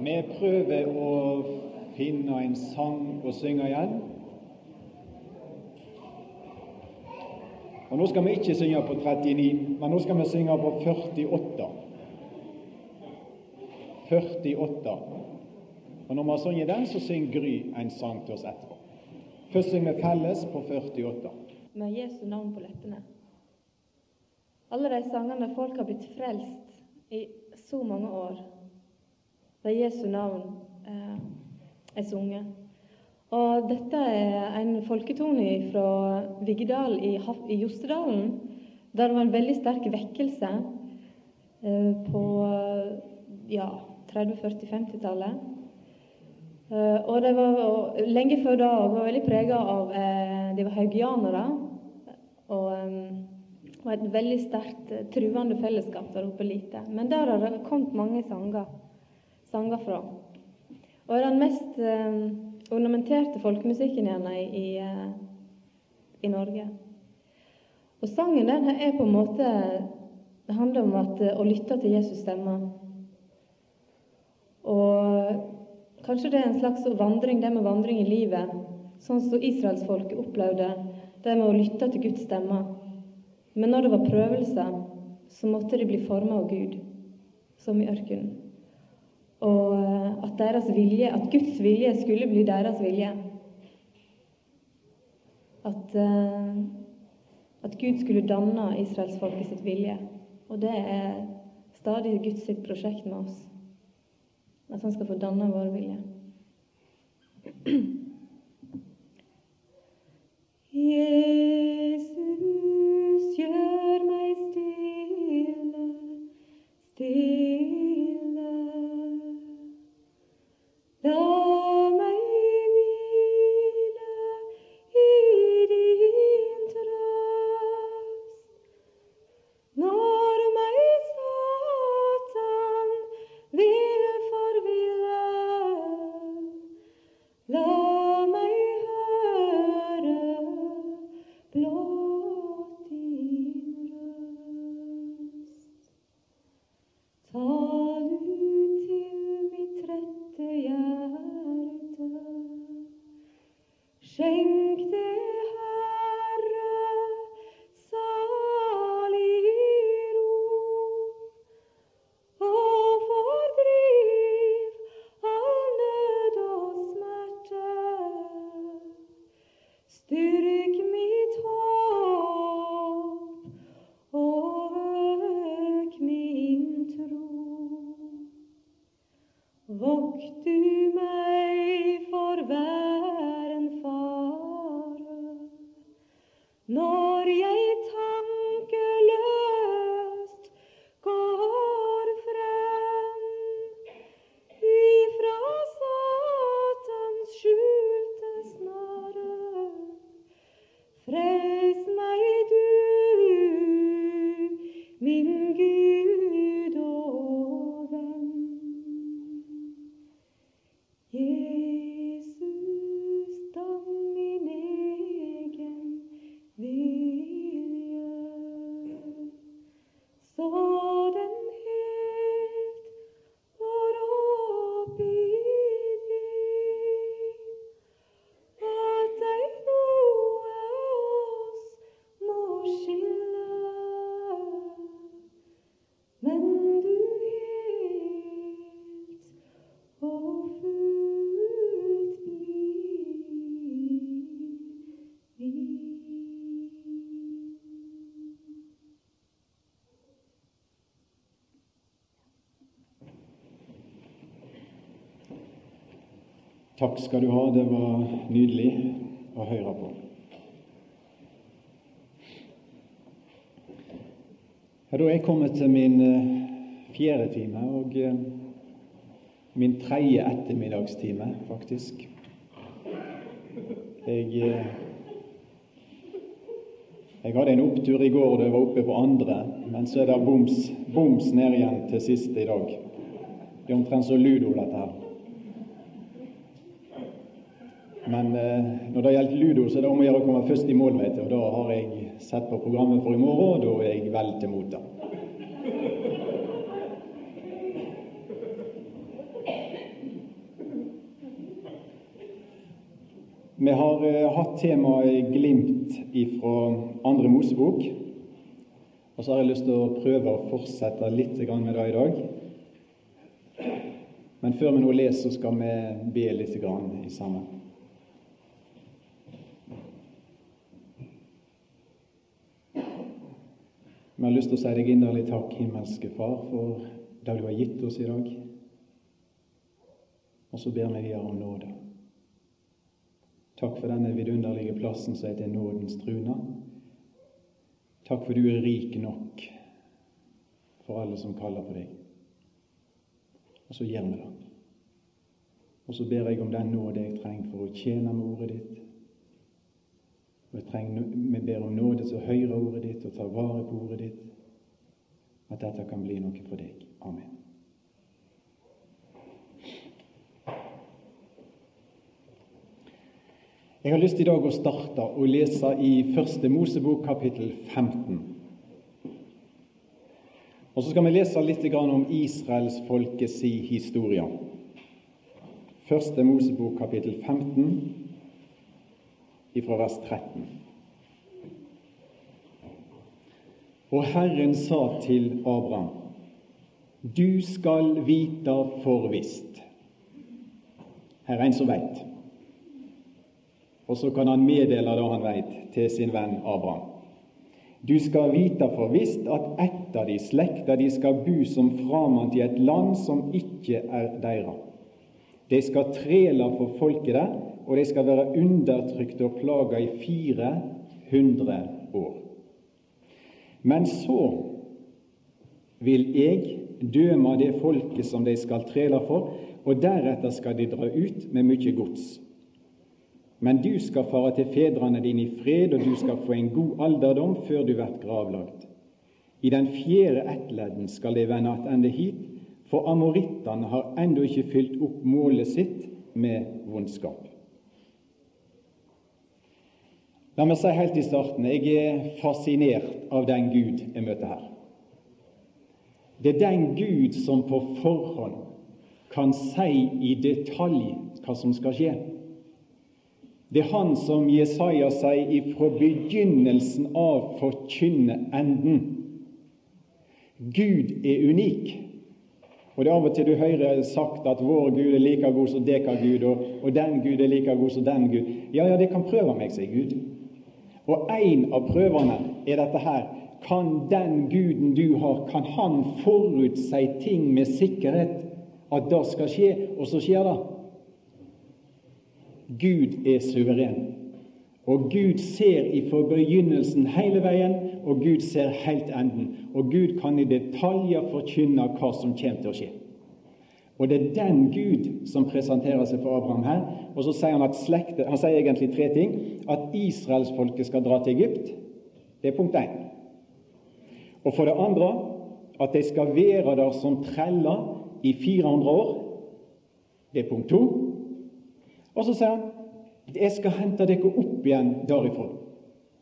Vi prøver å finne en sang å synge igjen. Og Nå skal vi ikke synge på 39, men nå skal vi synge på 48. 48. Og Når vi har sunget den, så synger Gry en sang til oss etterpå. Først synger vi felles på 48. Med Jesu navn på leppene. Alle de sangene folk har blitt frelst i så mange år, der Jesu navn eh, er sunget. Og dette er en folketone fra Viggedal i, i Jostedalen, der det var en veldig sterk vekkelse eh, på ja, 30-, 40-, 50-tallet. Eh, og det var og lenge før da var veldig prega av eh, De var haugianere. Og um, var et veldig sterkt eh, truende fellesskap der oppe lite. Men der har det kommet mange sanger, sanger fra. Og den mest eh, ornamenterte folkemusikken gjerne i, eh, i, Norge. Og sangen den er på en måte Det handler om at, å lytte til Jesus' stemme. Og kanskje det er en slags vandring, det med vandring i livet, sånn som israelsfolket opplevde det med å lytte til Guds stemme. Men når det var prøvelser, så måtte de bli forma av Gud, som i ørkenen. Og eh, at, deres vilje, at Guds vilje skulle bli deres vilje. At, uh, at Gud skulle danne israelsfolket sitt vilje. Og det er stadig Guds sitt prosjekt med oss. At han skal få danne vår vilje. Jesus, gjør meg stille, stille. La Takk skal du ha. Det var nydelig å høre på. Ja, da er jeg kommet til min eh, fjerde time og eh, min tredje ettermiddagstime, faktisk. Jeg, eh, jeg hadde en opptur i går da jeg var oppe på andre, men så er det boms, boms ned igjen til siste i dag. Det er omtrent så ludo, dette her. Men eh, når det gjelder ludo, så er det om å gjøre å komme først i mål, vet du. Og da har jeg sett på programmet for i morgen, og da er jeg vel til mota. Vi har eh, hatt temaet glimt ifra andre Mosebok. Og så har jeg lyst til å prøve å fortsette litt med det i dag. Men før vi nå leser, så skal vi be litt i sammen. Vi har lyst til å si deg inderlig takk, himmelske Far, for det du har gitt oss i dag. Og så ber vi videre om nåde. Takk for denne vidunderlige plassen som heter Nådens truna. Takk for du er rik nok for alle som kaller på deg. Og så gjør vi det. Og så ber jeg om den nåde jeg trenger for å tjene med ordet ditt. Og trenger, Vi ber om nåde til å høre ordet ditt og ta vare på ordet ditt. At dette kan bli noe for deg. Amen. Jeg har lyst i dag å starte å lese i Første Mosebok kapittel 15. Og Så skal vi lese litt om israelsfolkets historie. Første Mosebok kapittel 15 fra vers 13. Og Herren sa til Abraham, du skal vite for visst. Her er en som veit. Og så kan han meddele det han veit, til sin venn Abraham. Du skal vite for visst at av de slekta de skal bo som framant i et land som ikke er deira. De skal trele for folket der, og de skal være undertrykte og plaga i 400 år. Men så vil jeg døme det folket som de skal trele for, og deretter skal de dra ut med mye gods. Men du skal fare til fedrene dine i fred, og du skal få en god alderdom før du blir gravlagt. I den fjerde ettledden skal de vende attende hit, for amorittene har ennå ikke fylt opp målet sitt med vondskap. La meg si helt i starten jeg er fascinert av den Gud jeg møter her. Det er den Gud som på forhånd kan si i detalj hva som skal skje. Det er han som Jesaja sier ifra begynnelsen av forkynne enden. Gud er unik. Og det er av og til du hører sagt at vår Gud er like god som deka Gud, og, og, den Gud er like god som den Gud. Ja, ja, det kan prøve meg, sier Gud. Og en av prøvene er dette her. Kan den guden du har, kan han forutsi ting med sikkerhet at det skal skje, og så skjer det? Gud er suveren. Og Gud ser ifra begynnelsen hele veien, og Gud ser helt enden. Og Gud kan i detaljer forkynne hva som kommer til å skje. Og det er den Gud som presenterer seg for Abraham her. Og så sier han at slekte, han sier egentlig tre ting. At israelsfolket skal dra til Egypt. Det er punkt én. Og for det andre at de skal være der som treller i 400 år. Det er punkt to. Og så sier han jeg skal hente dere opp igjen derifra.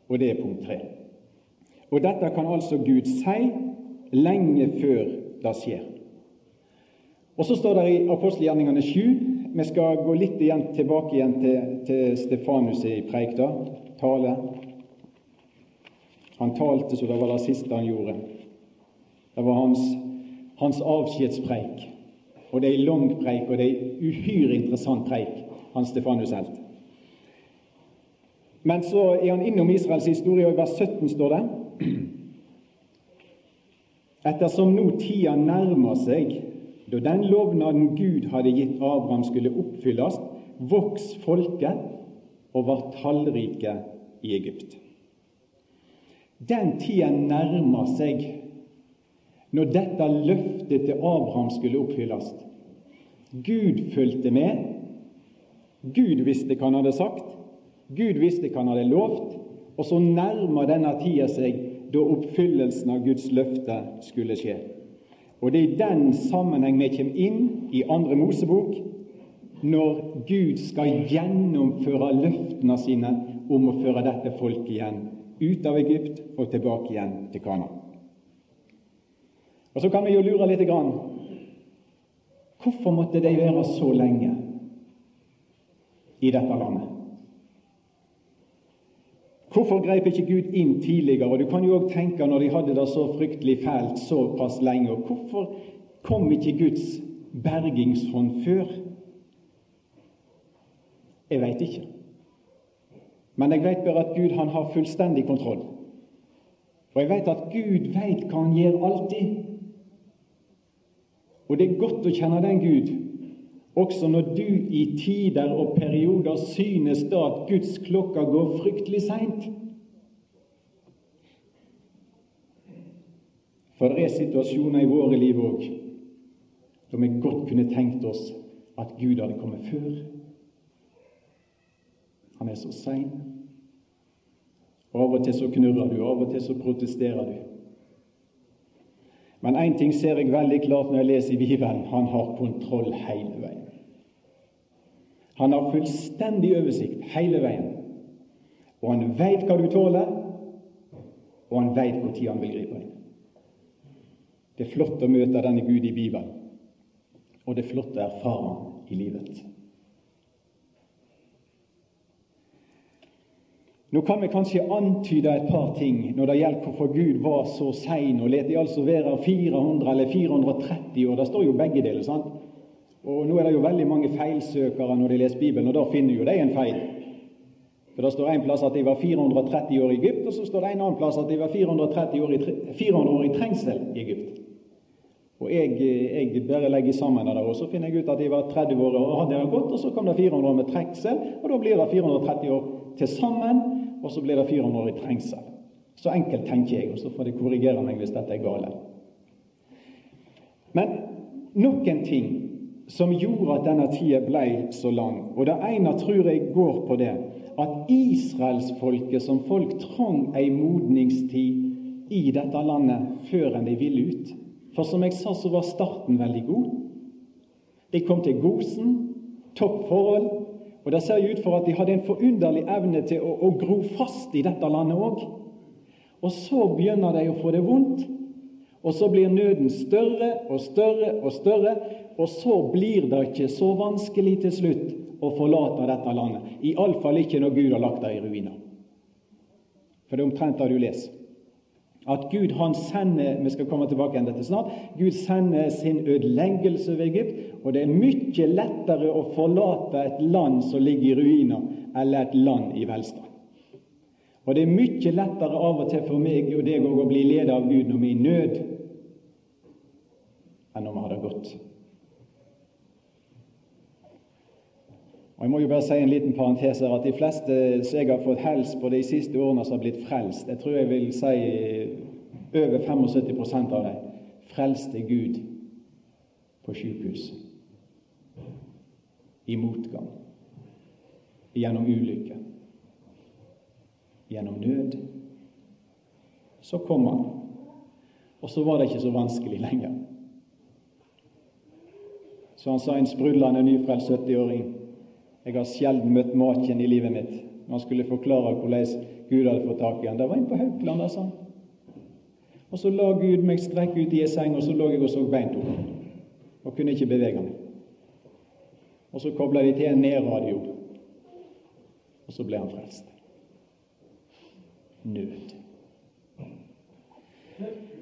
Og det er punkt tre. Og dette kan altså Gud si lenge før det skjer. Og så står det i apostelgjerningene 7 Vi skal gå litt igjen, tilbake igjen til, til Stefanus i preik, da, tale. Han talte så det var det siste han gjorde. Det var hans, hans avskjedspreik. Og det er en lang preik, og det er en uhyre interessant preik han Stefanus helt. Men så er han innom Israels historie, og i vers 17 står det Ettersom nå tida nærmer seg da den lovnaden Gud hadde gitt Abraham skulle oppfylles, voks folket og var tallrike i Egypt. Den tida nærmer seg når dette løftet til Abraham skulle oppfylles. Gud fulgte med, Gud visste hva han hadde sagt, Gud visste hva han hadde lovt, og så nærma denne tida seg da oppfyllelsen av Guds løfte skulle skje. Og Det er i den sammenheng vi kommer inn i Andre Mosebok, når Gud skal gjennomføre løftene sine om å føre dette folket igjen ut av Egypt og tilbake igjen til Kana. Og Så kan vi jo lure litt grann. Hvorfor måtte de være så lenge? i dette landet. Hvorfor grep ikke Gud inn tidligere? Og Du kan jo òg tenke når de hadde det så fryktelig fælt såpass lenge. Hvorfor kom ikke Guds bergingshånd før? Jeg veit ikke. Men jeg veit bare at Gud han har fullstendig kontroll. Og jeg veit at Gud veit hva han gjør alltid. Og det er godt å kjenne den Gud, også når du i tider og perioder synes da at Guds klokka går fryktelig seint. For det er situasjoner i våre liv òg da vi godt kunne tenkt oss at Gud hadde kommet før. Han er så sein. Av og til så knurrer du, av og til så protesterer du. Men én ting ser jeg veldig klart når jeg leser i Bibelen han har kontroll hele veien. Han har fullstendig oversikt hele veien. Og han veit hva du tåler, og han veit når han vil gripe inn. Det er flott å møte denne Gud i Bibelen, og det er flott å erfare ham i livet. Nå kan vi kanskje antyde et par ting når det gjelder hvorfor Gud var så sein og lot de altså være 400 eller 430 år. Det står jo begge deler. sant? Og Nå er det jo veldig mange feilsøkere når de leser Bibelen, og da finner jo de en feil. For Det står en plass at de var 430 år i Egypt, og så står det en annen plass at de var 430 år i, 400 år i trengsel i Egypt. Og jeg, jeg bare legger sammen det, og så finner jeg ut at de var 30 år og hadde det gått, og så kom det 400 år med trengsel, og da blir det 430 år til sammen og så blir det 400 år i trengsel. Så enkelt tenker jeg, og så får de korrigere meg hvis dette er galt. Men noen ting som gjorde at denne tida ble så lang, og det ene tror jeg går på det at israelsfolket som folk trang ei modningstid i dette landet før enn de ville ut. For som jeg sa, så var starten veldig god. De kom til Gosen, topp forhold, og Det ser jo ut for at de hadde en forunderlig evne til å, å gro fast i dette landet òg. Og så begynner de å få det vondt. Og så blir nøden større og større og større, og så blir det ikke så vanskelig til slutt å forlate dette landet. Iallfall ikke når Gud har lagt det i ruiner. For det er omtrent det du leser at Gud han sender vi skal komme tilbake igjen dette snart, Gud sender sin ødeleggelse ved Egypt. Og det er mye lettere å forlate et land som ligger i ruiner, eller et land i velstand. Og det er mye lettere av og til for meg og deg å bli ledet av Gud når vi er i nød, enn når vi har det godt. Og Jeg må jo bare si en liten parentes her at de fleste som jeg har fått hels på de siste årene som har blitt frelst, jeg tror jeg vil si over 75% av dem, frelste Gud på sykehus. I motgang. Gjennom ulykke. Gjennom nød. Så kom han, og så var det ikke så vanskelig lenger. Så han sa en sprudlende nyfrelst 70-åring jeg har sjelden møtt maken i livet mitt når han skulle forklare hvordan Gud hadde fått tak i han. Det var en på Haukeland, sa han. Og så la Gud meg strekke ut i ei seng, og så lå jeg og så beint opp og kunne ikke bevege meg. Og så kobla de til en nedradio, og så ble han frelst. Nød.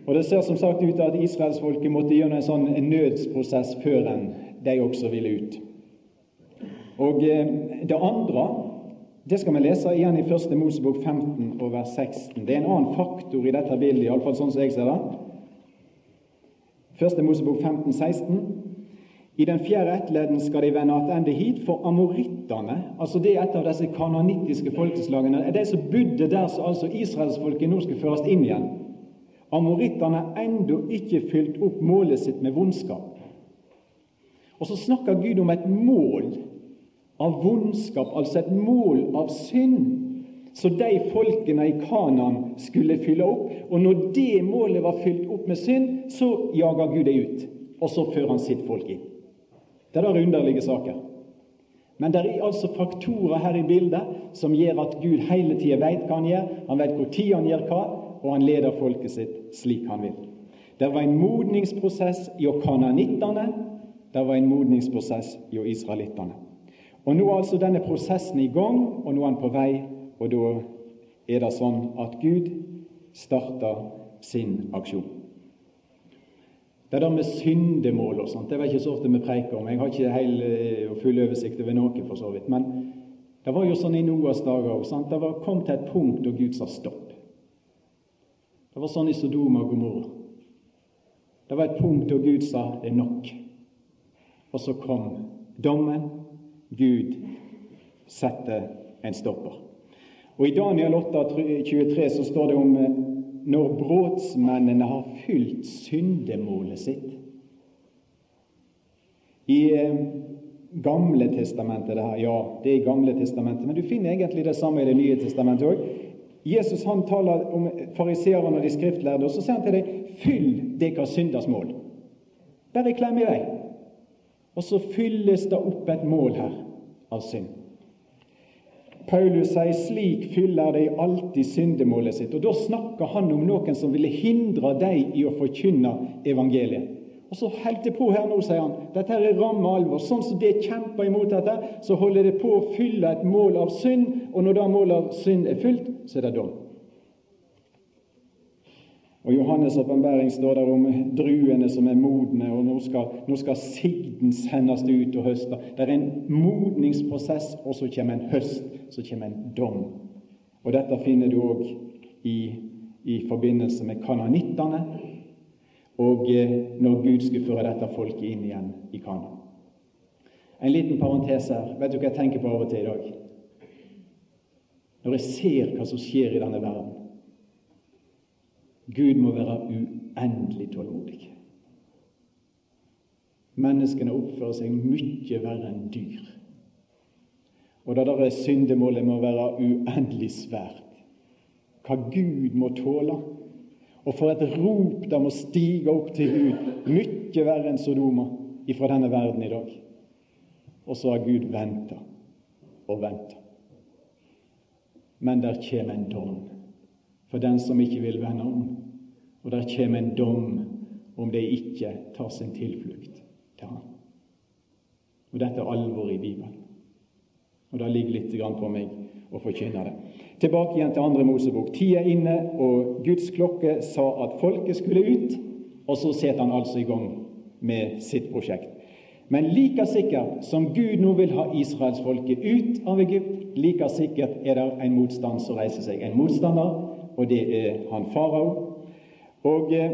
Og Det ser som sagt ut til at israelsfolket måtte gjennom en sånn nødsprosess før enn de også ville ut. Og eh, Det andre det skal vi lese igjen i 1. Mosebok 15 og vers 16. Det er en annen faktor i dette bildet, iallfall sånn som jeg ser det. 1. Mosebok 15, 16. I den fjerde ettleden skal de vende tilbake hit, for amorittene altså Det er et av disse kanonittiske folkeslagene. er De som bodde der så altså israelsfolket nå skal føres inn igjen. Amorittene har ennå ikke fylt opp målet sitt med vondskap. Og så snakker Gud om et mål av vondskap, altså et mål av synd, så de folkene i Kanan skulle fylle opp. Og når det målet var fylt opp med synd, så jager Gud det ut, og så fører han sitt folk inn. Det er underlige saker. Men det er altså faktorer her i bildet som gjør at Gud hele tida vet hva han gjør. Han hvor tid han gjør hva, og han leder folket sitt slik han vil. Det var en modningsprosess i kananittene, det var en modningsprosess i israelittene. Og Nå er altså denne prosessen i gang, og nå er han på vei, og da er det sånn at Gud starter sin aksjon. Det der med syndemål og sånt, det var ikke så ofte vi preiker om. Jeg har ikke hel eh, og full oversikt over noe, for så vidt. Men det var jo sånn i Noas dager òg. Det var kom til et punkt da Gud sa stopp. Det var sånn i Sodoma og Gomorra. Det var et punkt da Gud sa det er nok. Og så kom dommen. Gud sette en stopper. Og I Daniel 8, 23 så står det om eh, når brotsmennene har fylt syndemålet sitt. I eh, Gamle testamentet, det her, ja, det er i Gamle testamentet, men du finner egentlig det samme i Det nye testamentet òg. Jesus han taler om fariseerne og de skriftlærde, og så sier han til dem fyll deres synders mål. Bare klem i vei. Og så fylles det opp et mål her av synd. Paulus sier slik fyller de alltid syndemålet sitt. Og Da snakker han om noen som ville hindre dem i å forkynne evangeliet. Og så holder det på her nå, sier han. Dette her er ramme alvor. Sånn som det kjemper imot dette, så holder det på å fylle et mål av synd. Og når det målet av synd er fylt, så er det dom. Og Johannes' åpenbaring står der om druene som er modne, og nå skal, nå skal sigden sendes ut og høste. Det er en modningsprosess, og så kommer en høst, så kommer en dom. Og Dette finner du òg i, i, forbindelse med kananittene, og eh, når Gud skulle føre dette folket inn igjen i Kana. En liten parentes her. Vet du hva jeg tenker på av og til i dag? Når jeg ser hva som skjer i denne verden Gud må være uendelig tålmodig. Menneskene oppfører seg mye verre enn dyr. Og det der syndemålet må være uendelig svært. Hva Gud må tåle. Og for et rop det må stige opp til Gud, mye verre enn Sodoma ifra denne verden i dag. Og så har Gud venta og venta. Men der kommer en dom for den som ikke vil vende om. Og der kommer en dom om de ikke tar sin tilflukt til Han. Og Dette er alvor i Bibelen. Og Det ligger litt på meg å forkynne det. Tilbake igjen til andre Mosebok. Tida er inne, og Guds klokke sa at folket skulle ut. Og så setter han altså i gang med sitt prosjekt. Men like sikkert som Gud nå vil ha israelsfolket ut av Egypt, like sikkert er det en motstand som reiser seg. En motstander og det er han farao. Og eh,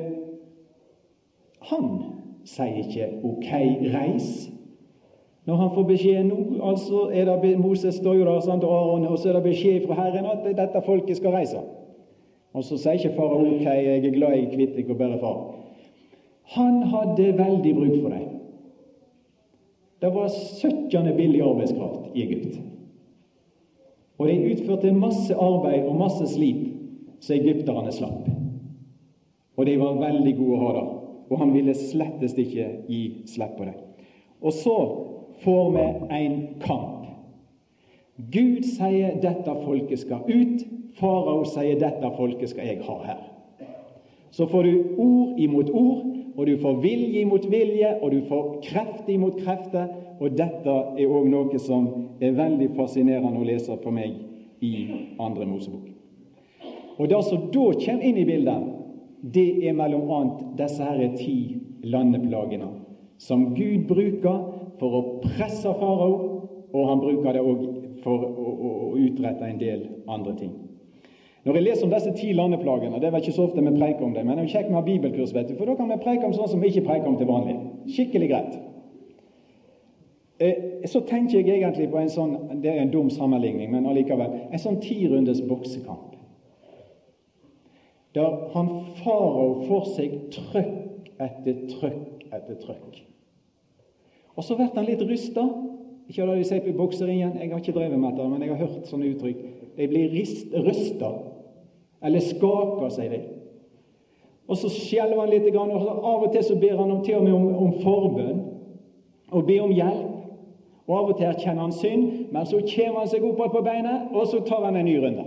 han sier ikke 'OK, reis'. Når han får beskjed nå, altså er det Moses står jo der, sant, og og så er det beskjed fra Herren at dette folket skal reise. Og så sier ikke farao 'OK, jeg er glad jeg er kvitt Kvittek og bare far'. Han hadde veldig bruk for dem. Det var søkkende billig arbeidskraft i Egypt. Og de utførte masse arbeid og masse slit så egypterne slapp. Og de var veldig gode å ha da. Og han ville slettest ikke gi slipp på det. Og så får vi en kamp. Gud sier 'dette folket skal ut'. Farao sier 'dette folket skal jeg ha her'. Så får du ord imot ord, og du får vilje imot vilje, og du får kreft imot krefter. Og dette er òg noe som er veldig fascinerende å lese for meg i Andre Mosebok. Og det som da kommer inn i bildet, det er mellom annet disse her ti landeplagene som Gud bruker for å presse farao, og han bruker det òg for å, utrette en del andre ting. Når jeg leser om disse ti landeplagene, det er vel ikke så ofte vi preiker om det, men det er kjekt med bibelkurs, vet du, for da kan vi preike om sånn som vi ikke preiker om til vanlig. Skikkelig greit. Eh, så tenker jeg egentlig på en sånn Det er en dum sammenligning, men allikevel. En sånn tirundes boksekamp der han farao får seg trøkk etter trøkk etter trøkk. Og så blir han litt rysta. Ikke det de sier på bokseringen, jeg har ikke drevet med det, men jeg har hørt sånne uttrykk. De blir rysta, eller skaka, sier de. Og så skjelver han litt, og av og til så ber han om, til og med om, om forbønn, og ber om hjelp. Og Av og til erkjenner han synd, men så kommer han seg opp på beina, og så tar han en ny runde.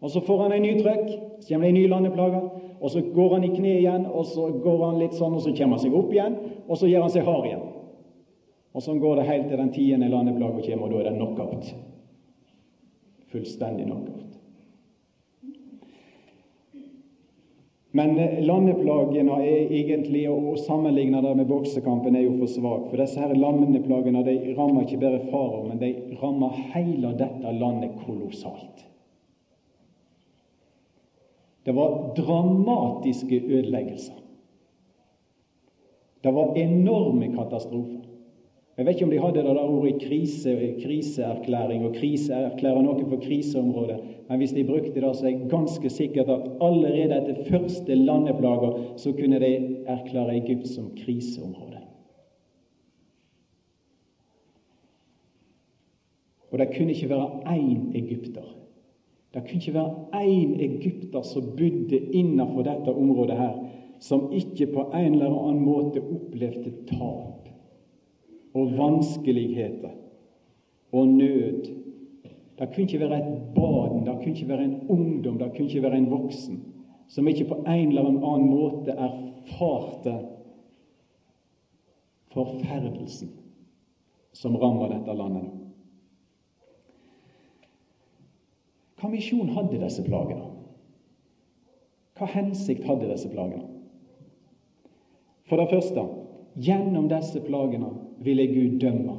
Og Så får han en ny trøkk, så kommer det en ny landeplage. Og så går han i kne igjen, og så går han litt sånn, og så kommer han seg opp igjen. Og så gjør han seg hard igjen. Og Sånn går det helt til den tiende landeplaga kommer, og da er det knockout. Fullstendig knockout. Men eh, landeplagene er egentlig, å sammenligne med boksekampen, er jo for svak. For disse her landeplagene de rammer ikke bare farao, men de rammer hele dette landet kolossalt. Det var dramatiske ødeleggelser. Det var enorme katastrofer. Jeg vet ikke om de hadde det der ordet krise, kriseerklæring og kriseerklære noe for kriseområdet, men hvis de brukte det, så er jeg ganske sikkert at allerede etter første landeplager så kunne de erklære Egypt som kriseområde. Og det kunne ikke være én egypter. Det kunne ikke være én egypter som bodde innenfor dette området her, som ikke på en eller annen måte opplevde tap og vanskeligheter og nød. Det kunne ikke være et barn, det kunne ikke være en ungdom, det kunne ikke være en voksen som ikke på en eller annen måte erfarte forferdelsen som rammer dette landet nå. Hva misjon hadde disse plagene? Hva hensikt hadde disse plagene? For det første, gjennom disse plagene ville Gud dømme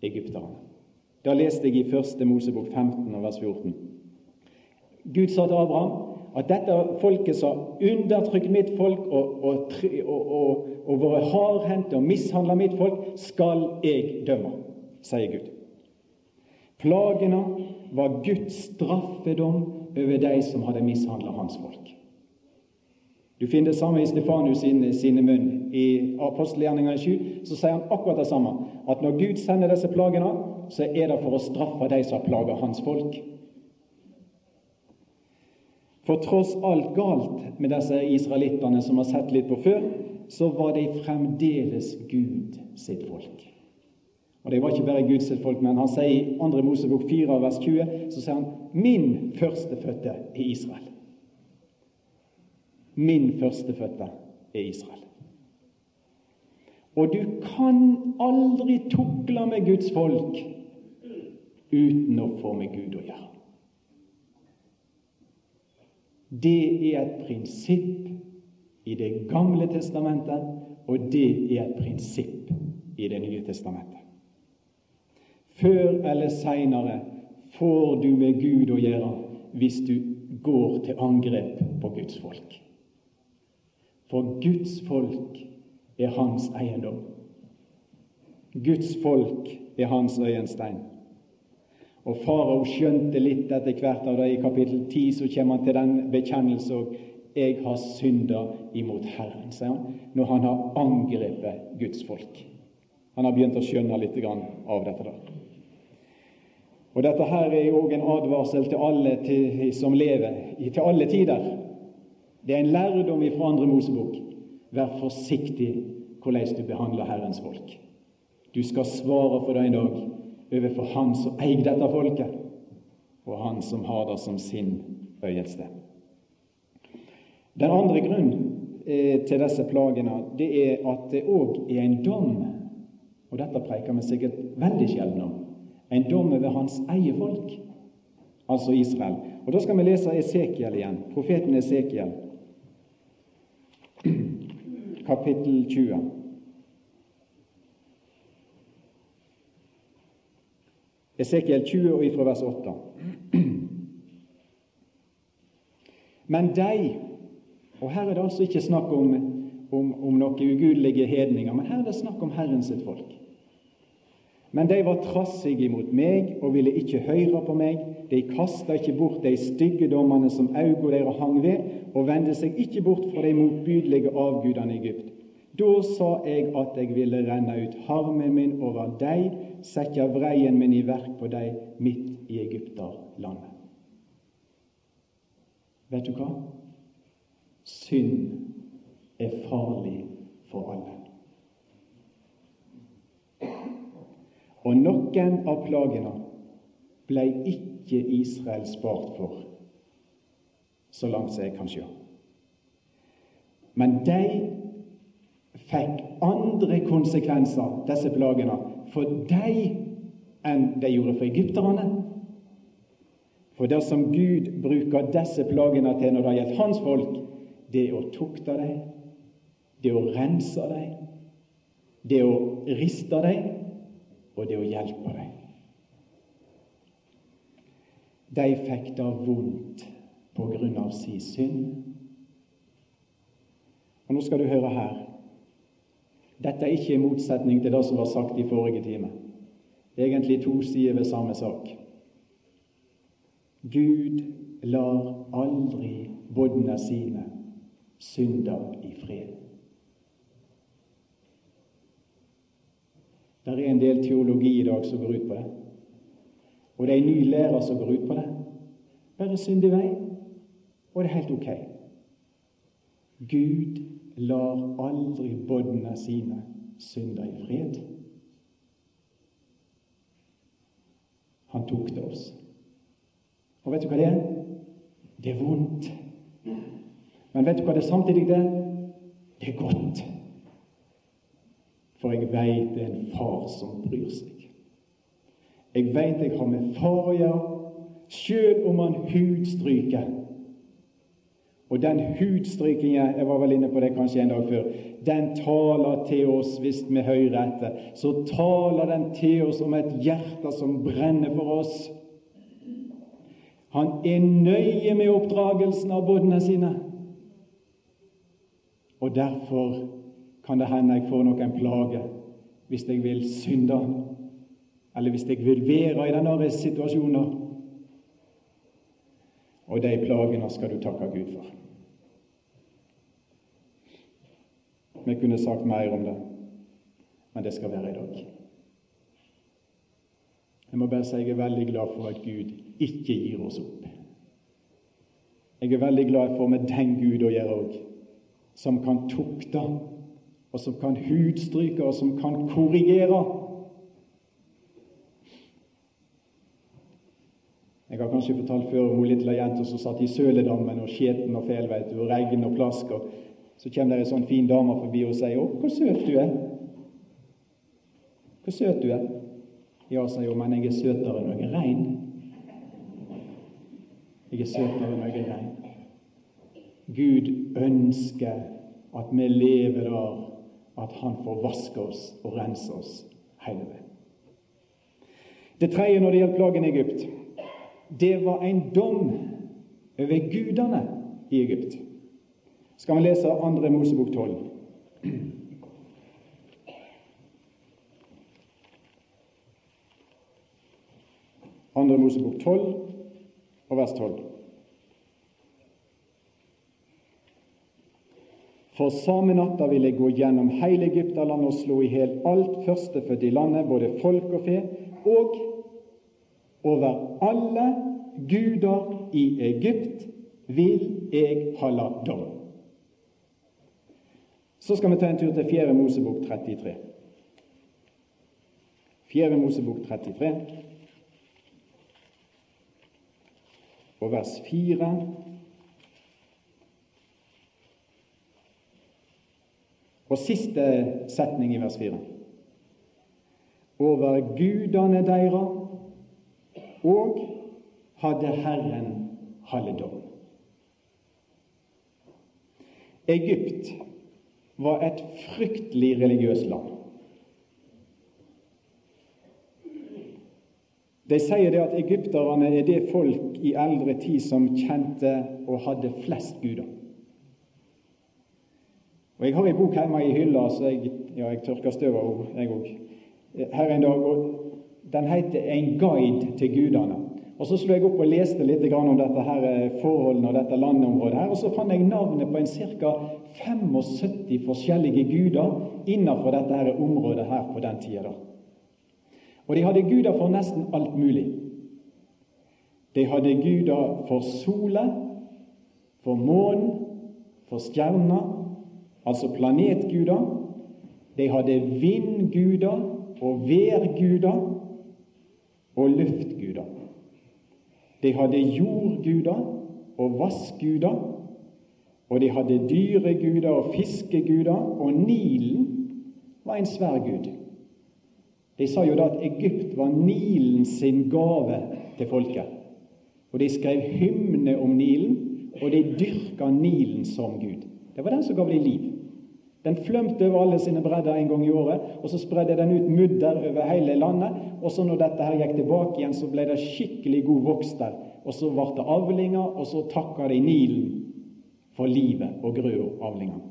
egypterne. Da leste jeg i første Mosebok 15, vers 14. Gud sa til Abraham at dette folket som undertrykt mitt folk og, og, og, og vært hardhendte og mishandla mitt folk, skal jeg dømme, sier Gud. Plagene var Guds straffedom over de som hadde mishandla hans folk. Du finner det samme i Stefanus sine, sine munn. I apostelgjerningene 7 så sier han akkurat det samme. At når Gud sender disse plagene, så er det for å straffe de som har plaga hans folk. For tross alt galt med disse israelittene som har sett litt på før, så var de fremdeles Gud sitt folk. Og Det var ikke bare Guds folk, men han sier i 2. Mosebok 4, vers 20, så sier han 'min førstefødte i Israel'. Min førstefødte er Israel. Og du kan aldri tukle med Guds folk uten å få med Gud å gjøre. Det er et prinsipp i Det gamle testamentet, og det er et prinsipp i Det nye testamentet. Før eller seinere får du med Gud å gjøre hvis du går til angrep på Guds folk. For Guds folk er hans eiendom. Guds folk er hans øyenstein. Og farao skjønte litt etter hvert av det. I kapittel 10 så kommer han til den bekjennelse òg. 'Jeg har synda imot Herren', sier han, når han har angrepet Guds folk. Han har begynt å skjønne litt av dette. der. Og Dette her er jo òg en advarsel til alle til, som lever, til alle tider. Det er en lærdom fra andre Mosebok. Vær forsiktig hvordan du behandler Herrens folk. Du skal svare for det en dag overfor Han som eier dette folket, og Han som har det som sin øyeste. Den andre grunnen eh, til disse plagene det er at det òg er en dom, og dette preker vi sikkert veldig sjelden om, en dom over hans eget folk, altså Israel. Og Da skal vi lese Esekiel igjen, profeten Esekiel kapittel 20. Esekiel 20 og ifra vers 8. Men de Og her er det altså ikke snakk om, om, om noen ugudelige hedninger, men her er det snakk om Herren sitt folk. Men de var trassige imot meg og ville ikke høre på meg. De kasta ikke bort de stygge dommene som auga deres hang ved, og vendte seg ikke bort fra de motbydelige avgudene i Egypt. Da sa jeg at jeg ville renne ut harmen min over deg, sette vreien min i verk på deg midt i Egypterlandet. Vet du hva? Synd er farlig for alle. Og noen av plagene ble ikke Israel spart for, så langt som jeg kan se. Men de fikk andre konsekvenser, disse plagene, for dem enn de gjorde for egypterne. For det som Gud bruker disse plagene til når det gjelder hans folk, det er å tukte deg, det er å rense deg, det er å riste deg, og det å hjelpe deg. De fikk det vondt på grunn av sin synd. Og Nå skal du høre her. Dette er ikke i motsetning til det som var sagt i forrige time. Det er egentlig to sider ved samme sak. Gud lar aldri bodne sine synder i fred. Det er en del teologi i dag som går ut på det. Og det er en ny lærer som går ut på det. Bare synd i vei, og det er helt ok. Gud lar aldri båndene sine synder i fred. Han tok det oss. Og vet du hva det er? Det er vondt. Men vet du hva det samtidig er? Det er godt. For jeg veit det er en far som bryr seg. Jeg veit jeg har med far å gjøre, sjøl om han hudstryker. Og den hudstrykingen, jeg var vel inne på det kanskje en dag før, den taler til oss hvis vi hører etter. Så taler den til oss om et hjerte som brenner for oss. Han er nøye med oppdragelsen av båndene sine. Og derfor kan det hende jeg får noen plager hvis jeg vil synde, eller hvis jeg vil være i denne situasjonen. Og de plagene skal du takke Gud for. Vi kunne sagt mer om det, men det skal være i dag. Jeg må bare si jeg er veldig glad for at Gud ikke gir oss opp. Jeg er veldig glad for med den Gud å gjøre òg, som kan tukte og som kan hudstryke, og som kan korrigere. Jeg har kanskje fortalt før om hun lille jenta som satt i søledammen og skjeten og fæl, du, og regn og plask. og Så kommer det ei sånn fin dame forbi og sier 'Å, hvor søt du er'. Hvor søt du er. Ja, sier hun, men jeg er søtere enn jeg er rein. Jeg er søtere enn jeg er rein. Gud ønsker at vi lever der at Han får vaske oss og rense oss hele veien. Det tredje når det gjelder plagen i Egypt, det var en dom over gudene i Egypt. Skal vi lese andre Mosebok 12? Andre Mosebok 12 og vers 12. For samme natta vil jeg gå gjennom hele Egypterlandet og slå i hjel alt førstefødt i landet, både folk og fe, og over alle guder i Egypt vil jeg lagt dom. Så skal vi ta en tur til 4. Mosebok 33. 4. Mosebok 33 og vers 4 Og siste setning i vers 4. Over gudene deira og hadde Herren halledom. Egypt var et fryktelig religiøst land. De sier det at egypterne er det folk i eldre tid som kjente og hadde flest guder. Og Jeg har en bok hjemme i hylla, så jeg, ja, jeg tørker støv av henne, jeg òg. Her en dag, og Den heter 'En guide til gudene'. Og Så slo jeg opp og leste litt om dette her eh, forholdene og dette landområdet. her, og Så fant jeg navnet på en ca. 75 forskjellige guder innenfor dette her området her på den tida. Og de hadde guder for nesten alt mulig. De hadde guder for sola, for månen, for stjerner, altså planetguder. De hadde vindguder og værguder og luftguder. De hadde jordguder og vassguder, og de hadde dyreguder og fiskeguder, og Nilen var en svær gud. De sa jo da at Egypt var Nilen sin gave til folket. Og de skrev hymne om Nilen og de dyrka Nilen som Gud. Det var den som gav dem liv. Den flømte over alle sine bredder en gang i året, og så spredde den ut mudder over hele landet. Og så når dette her gikk tilbake igjen, så ble det skikkelig god vokst der. Og så ble det avlinger, og så takka de Nilen for livet og grøavlingene.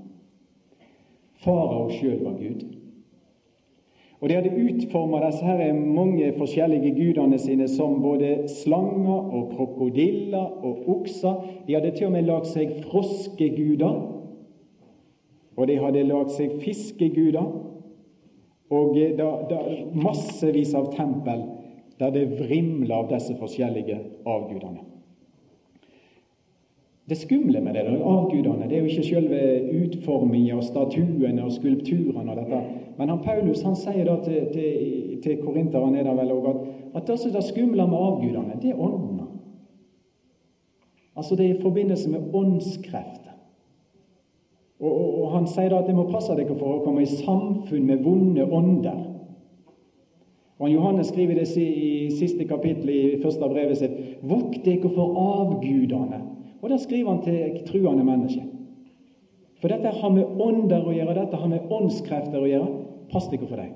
Farao sjøl var Gud. Og De hadde utforma disse her mange forskjellige gudene sine som både slanger og krokodiller og okser. De hadde til og med lagd seg froskeguder, og de hadde lagd seg fiskeguder. Og da, da, massevis av tempel der det vrimla av disse forskjellige avgudene. Det skumle med det avgudene det er jo ikke selve utforminga og statuene og skulpturene og dette. Men han Paulus han sier da til, til, til korinterne er det vel også, at, at det som det skumle med avgudene, det er åndene. Altså det er i forbindelse med åndskrefter. Og, og, og, Han sier da at dere må passe dere for å komme i samfunn med vonde ånder. Og han Johannes skriver det i siste kapittel i første brevet sitt. Vokt dere for avgudene og det skriver han til truende mennesker. For dette har med ånder å gjøre, dette har med åndskrefter å gjøre. Pass dere for dem.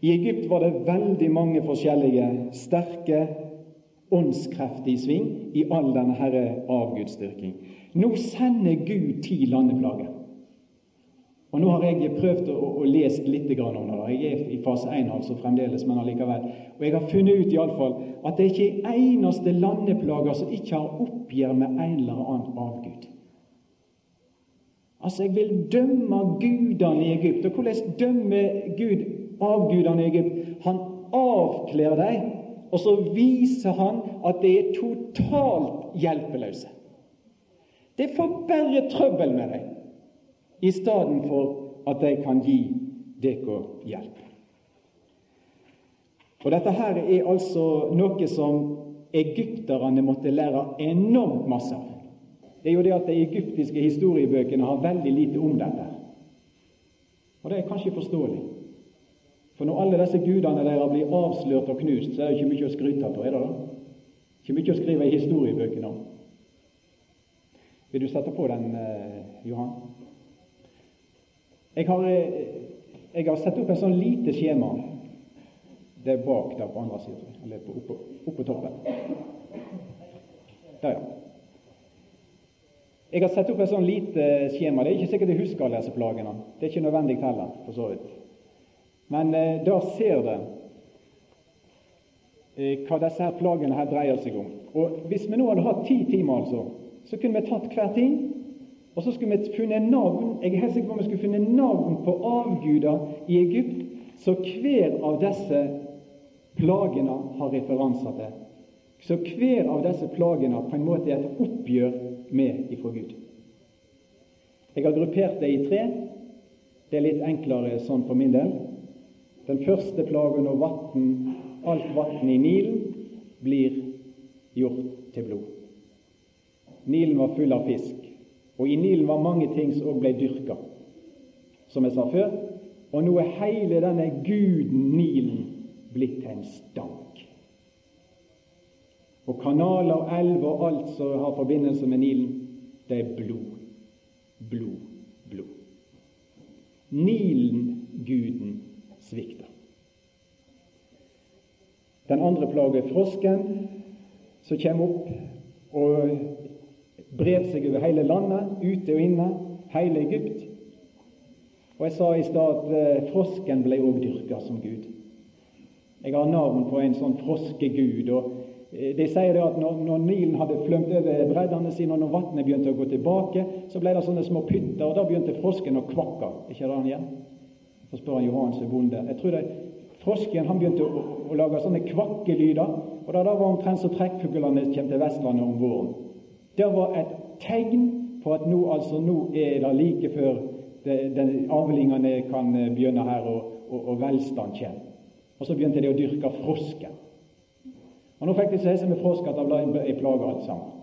I Egypt var det veldig mange forskjellige sterke åndskrefter i sving i all denne herre avgudsdyrking. Nå sender Gud ti landeplager. Og Nå har jeg prøvd å, å lese litt om det. Jeg er i fase 1 altså fremdeles, men allikevel. Og jeg har funnet ut i alle fall at det ikke er eneste landeplager som ikke har oppgjør med en eller annen avgud. Altså, jeg vil dømme gudene i Egypt. Og hvordan dømmer Gud avgudene i Egypt? Han avkler dem, og så viser han at de er totalt hjelpeløse. Det får bare trøbbel med dem i stedet for at de kan gi dere hjelp. Og Dette her er altså noe som egypterne måtte lære enormt masse av. Det er jo det at de egyptiske historiebøkene har veldig lite om dette. Og det er kanskje forståelig. For når alle disse gudene deres blir avslørt og knust, så er det ikke mye å skryte av, er det da? Ikke mye å skrive i historiebøkene om. Vil du sette på den, eh, Johan? Jeg har, eh, jeg har satt opp et sånn lite skjema. Det er bak der på andre siden, eller oppå, oppå toppen. Der, ja. Jeg har satt opp et sånn lite skjema. Det er ikke sikkert jeg husker alle disse plagene. Det er ikke nødvendig heller, for så vidt. Men eh, der ser dere eh, hva disse her plagene her dreier seg om. Og Hvis vi nå hadde hatt ti timer, altså, så kunne vi tatt hver ting og så skulle vi funnet navn jeg er helt sikker på om vi skulle funnet navn på avguder i Egypt, så hver av disse plagene har referanser til. Så hver av disse plagene på en måte er et oppgjør med ifra Gud. Jeg har gruppert det i tre. Det er litt enklere sånn for min del. Den første plagen når vatten, alt vann i Nilen blir gjort til blod. Nilen var full av fisk. Og i Nilen var mange ting som òg ble dyrka, som jeg sa før. Og nå er hele denne guden Nilen blitt en stank. Og kanaler og elver og alt som har forbindelse med Nilen, det er blod. Blod, blod. Nilen-guden svikter. Den andre plagen er frosken, som kommer opp og bred seg over hele landet, ute og inne, hele Egypt. Og jeg sa i stad at eh, frosken ble òg dyrka som gud. Jeg har navn på en sånn froskegud. og eh, De sier det at når, når Nilen hadde flømt over breddene sine, og når vannet begynte å gå tilbake, så ble det sånne små pytter, og da begynte frosken å kvakke. Ikke det han igjen? Så spør han Johannes bonde. Jeg tror det, Frosken han begynte å, å, lage sånne kvakkelyder, og da var omtrent så trekkfuglene kommer til Vestlandet om våren. Det var et tegn på at nå, altså, nå er det like før det, den, avlingene kan eh, begynne her, og, og, og velstand kommer. Og så begynte de å dyrke frosken. Og nå fikk de seg med frosk at det ble ei plage alt sammen.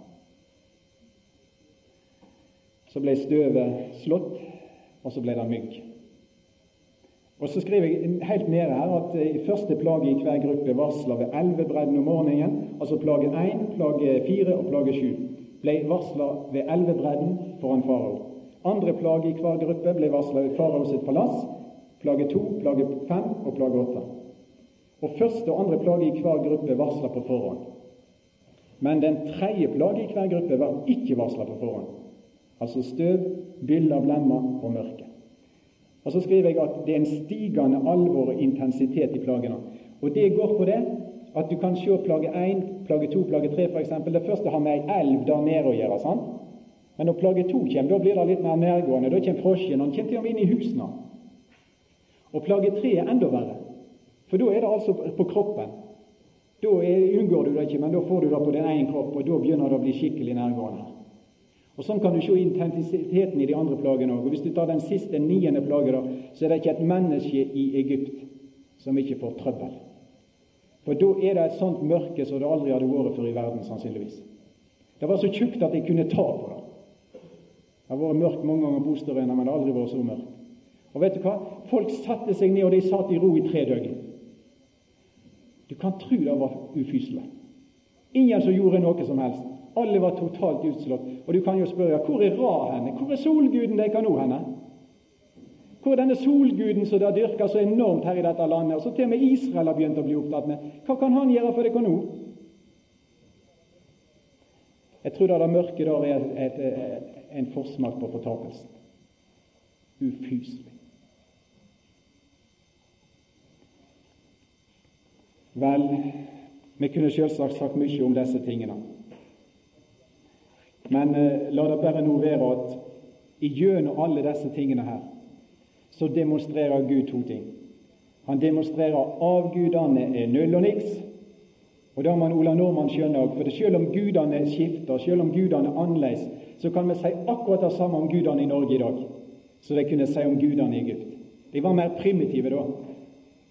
Så ble støvet slått, og så ble det mygg. Og Så skriver jeg helt nede her at eh, første plage i hver gruppe varsler ved elvebredden om morgenen, altså plage 1, plage 4 og plage 7. ble varsla ved elvebredden foran farao. Andre plage i hver gruppe ble varsla ved farao sitt palass. Plage to, plage fem og plage åtte. Og første og andre plage i hver gruppe varsla på forhånd. Men den tredje plage i hver gruppe var ikke varsla på forhånd. Altså støv, byller, blemmer og mørke. Og Så skriver jeg at det er en stigende alvor og intensitet i plagene. Og det går på det at du kan se plage 1, plage 2, plage 3 f.eks. Det første har med ei elv der nede å gjøre. sant? Men når plage 2 kommer, da blir det litt mer nærgående. Da kommer frosken. Han kommer til og med inn i husene. Og plage 3 er enda verre. For da er det altså på kroppen. Da unngår du det ikke, men da får du det på din egen kropp, og da begynner det å bli skikkelig nærgående. Og Sånn kan du se intensiteten i de andre plagene òg. Hvis du tar den siste, niende plage, så er det ikke et menneske i Egypt som ikke får trøbbel. For da er det et sånt mørke som det aldri hadde vært før i verden, sannsynligvis. Det var så tjukt at jeg kunne ta på det. Det har vært mørkt mange ganger på Osterøyna, men det har aldri vært så mørkt. Og vet du hva? Folk satte seg ned, og de satt i ro i tre døgn. Du kan tro det var ufyselig. Ingen som gjorde noe som helst. Alle var totalt utslått. Og du kan jo spørre hvor er Ra henne? Hvor er solguden deres nå henne? Hvor er denne solguden som det dyrker så enormt her i dette landet, og så til og med Israel har begynt å bli opptatt med? Hva kan han gjøre for dere nå? Jeg tror det mørke der er et, et, en forsmak på fortapelsen. Ufyselig. Vel, vi kunne selvsagt sagt mye om disse tingene. Men eh, la det bare nå være at gjennom alle disse tingene her, så demonstrerer Gud to ting. Han demonstrerer avgudene er null og niks. Og da må Ola Nordmann skjønne òg, for selv om gudene skifter, selv om gudene er annerledes, så kan vi si akkurat det samme om gudene i Norge i dag som de kunne si om gudene i Egypt. De var mer primitive da.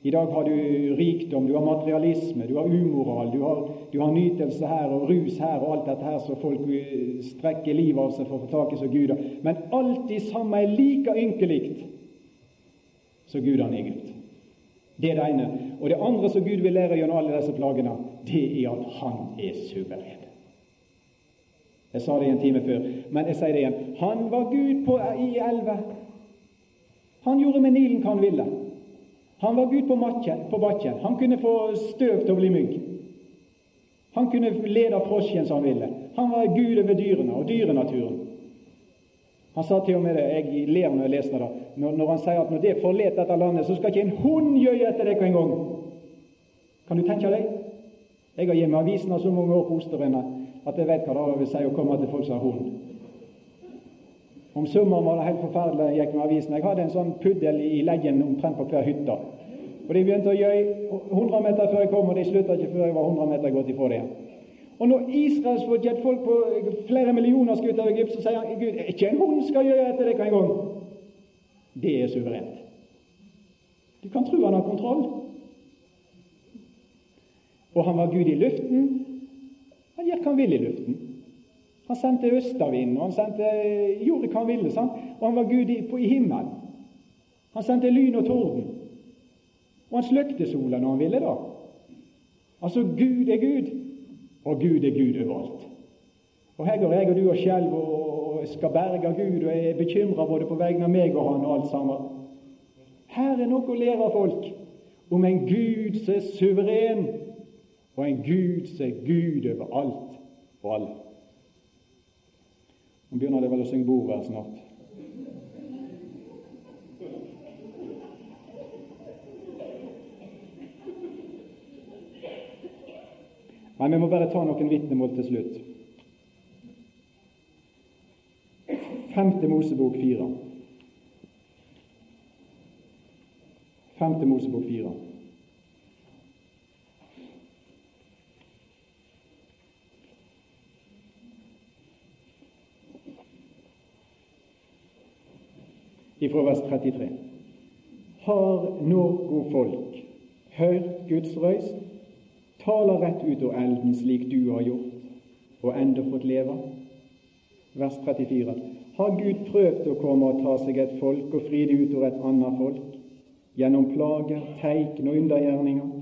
I dag har du rikdom, du har materialisme, du har umoral, du har, du har nytelse her og rus her og alt dette her så folk eh, strekker livet av seg for å få tak i som guder. Men alt de samme er like ynkelig som gudene i Gud. Det er det ene. Og det andre som Gud vil lære gjennom alle disse plagene, det er at han er suveren. Jeg sa det en time før, men jeg sier det igjen. Han var Gud på, i elva. Han gjorde med Nilen hva han ville. Han var Gud på, matjen, på bakken. Han kunne få støv til å bli mygg. Han kunne lede frosken som han ville. Han var Gud over dyrene og dyrenaturen. Han sa til og med det, jeg ler når jeg leser det, når, når han sier at når det forlater dette landet, så skal ikke en hund gjøye etter dere engang. Kan du tenke deg? Jeg har gitt meg avisen av så mange år på Osterøyene at jeg vet hva det vil si å komme til folk som har hund. Om sommeren var det helt forferdelig. Jeg gikk med avisen. Jeg hadde en sånn puddel i leggen omtrent på hver hytte. Og De begynte å gjøye 100 meter før jeg kom, og de slutta ikke før jeg var 100 meter gått ifra det. Og når Israelsfolket, et folk på flere millioner skal ut av Egypt, så sier han Gud, ikke en hund skal gjøre etter dere engang. Det er suverent. Du kan tro han har kontroll. Og han var Gud i luften. Han gjør hva han vil i luften. Han sendte østavind, og han sendte, gjorde hva han ville. Sant? Og han var Gud i, på, i himmelen. Han sendte lyn og torden. Og han sløkte sola når han ville. da. Altså, Gud er Gud, og Gud er Gud overalt. Og her går jeg og du og skjelver og, skal berge Gud, og er bekymra både på vegne av meg og han og alt sammen. Her er noe å lære av folk om en Gud som er suveren, og en Gud som er Gud over alt og alle. Nå begynner det vel å synge bordvær snart. Men vi må bare ta noen vitnemål til slutt. Femte Mosebok fire. Femte Mosebok fire. ifra vers 33. Har noe folk hørt Guds røyst, taler rett ut av elden slik du har gjort, og enda fått leve? Vers 34. Har Gud prøvd å komme og ta seg et folk og fri det ut av et annet folk, gjennom plager, teikn og undergjerninger,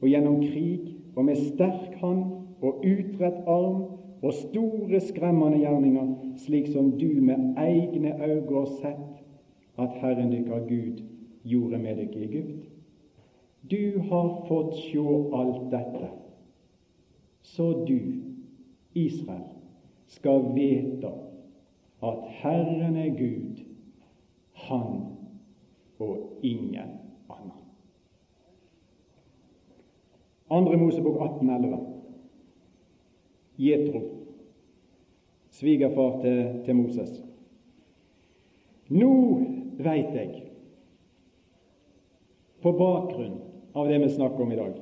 og gjennom krig, og med sterk hand og utrett arm og store, skremmende gjerninger, slik som du med egne øyne har sett at Herren dykkar Gud gjorde med dere i Egypt. Du har fått sjå alt dette, så du, Israel, skal vite at Herren er Gud, Han og ingen annen. Andre Mosebok 18,11. Jetro, svigerfar til, til Moses. Nå veit jeg, på bakgrunn av det vi snakker om i dag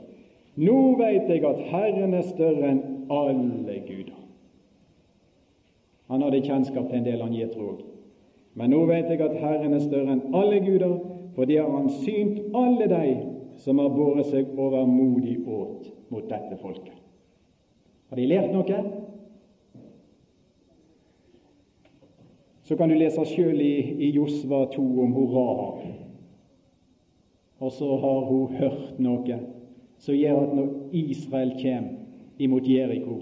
Nå veit jeg at Herren er større enn alle guder. Han hadde kjennskap til en del Jetro òg. Men nå vet jeg at Herren er større enn alle guder, for det har Han synt alle de som har båret seg overmodig åt mot dette folket. Har de lært noe? Så kan du lese sjøl i, i Josva 2 om hun Rahab. Og så har hun hørt noe som gjør at når Israel kommer imot Jeriko,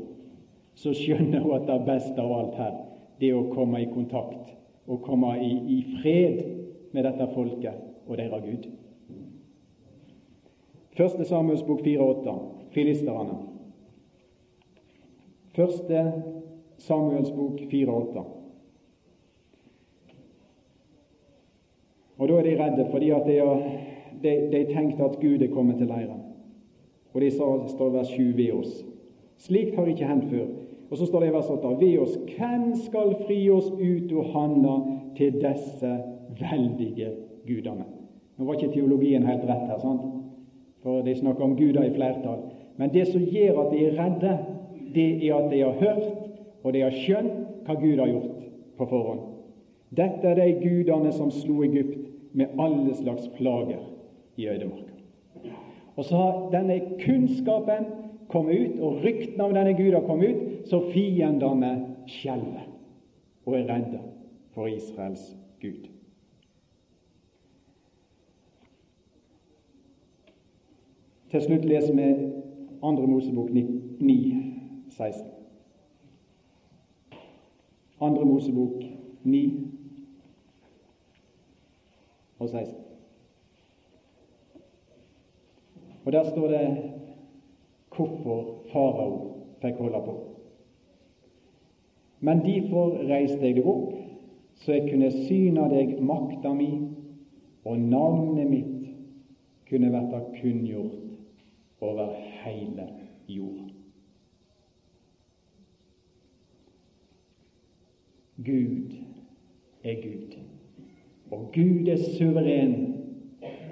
så skjønner hun at det beste av alt her, det er å komme i kontakt og komme i, i fred med dette folket og deres Gud. Første Samuels bok 4,8 filisterne. Første Samuels bok 4,8. Og Da er de redde, fordi at de, de, de tenkte at Gud er kommet til leiren. Og de sa, står vers 7 ved oss. Slikt har ikke hendt før. Og så står det i vers 8 ved oss hvem skal fri oss ut av handa til disse veldige gudene? Nå var ikke teologien helt rett her, sant? for de snakker om guder i flertall. Men det som gjør at de er redde, det er at de har hørt og de har skjønt hva Gud har gjort på forhånd. Dette er de gudene som slo Egypt med alle slags plager i øydemarka. Og så har denne kunnskapen kommet ut, og ryktene av denne Gud har kommet ut, så fiendene skjelver og er redde for Israels Gud. Til slutt leser vi Andre Mosebok 9, 16. Andre Mosebok 9 og 16. Og Der står det hvorfor farao fikk holde på. Men derfor reiste jeg deg opp, så jeg kunne syne deg makta mi, og navnet mitt kunne verta kunngjort over heile jorda. Gud er Gud, og Gud er suveren.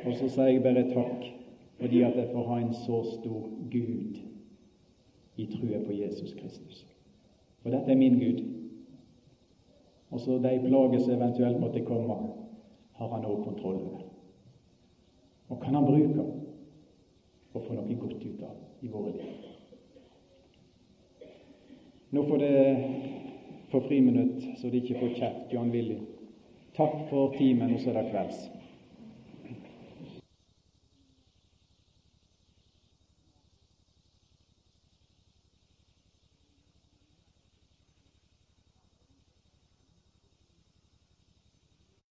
Og så sier jeg bare takk fordi at jeg får ha en så stor Gud i trua på Jesus Kristus. Og dette er min Gud. Og så de plager som eventuelt måtte komme, har han òg kontroll over. Og kan han bruke og få noe godt ut av i våre liv. Nå får det få friminutt, så de ikke får kjeft, Jan Willy. Takk for timen, og så er det kvelds.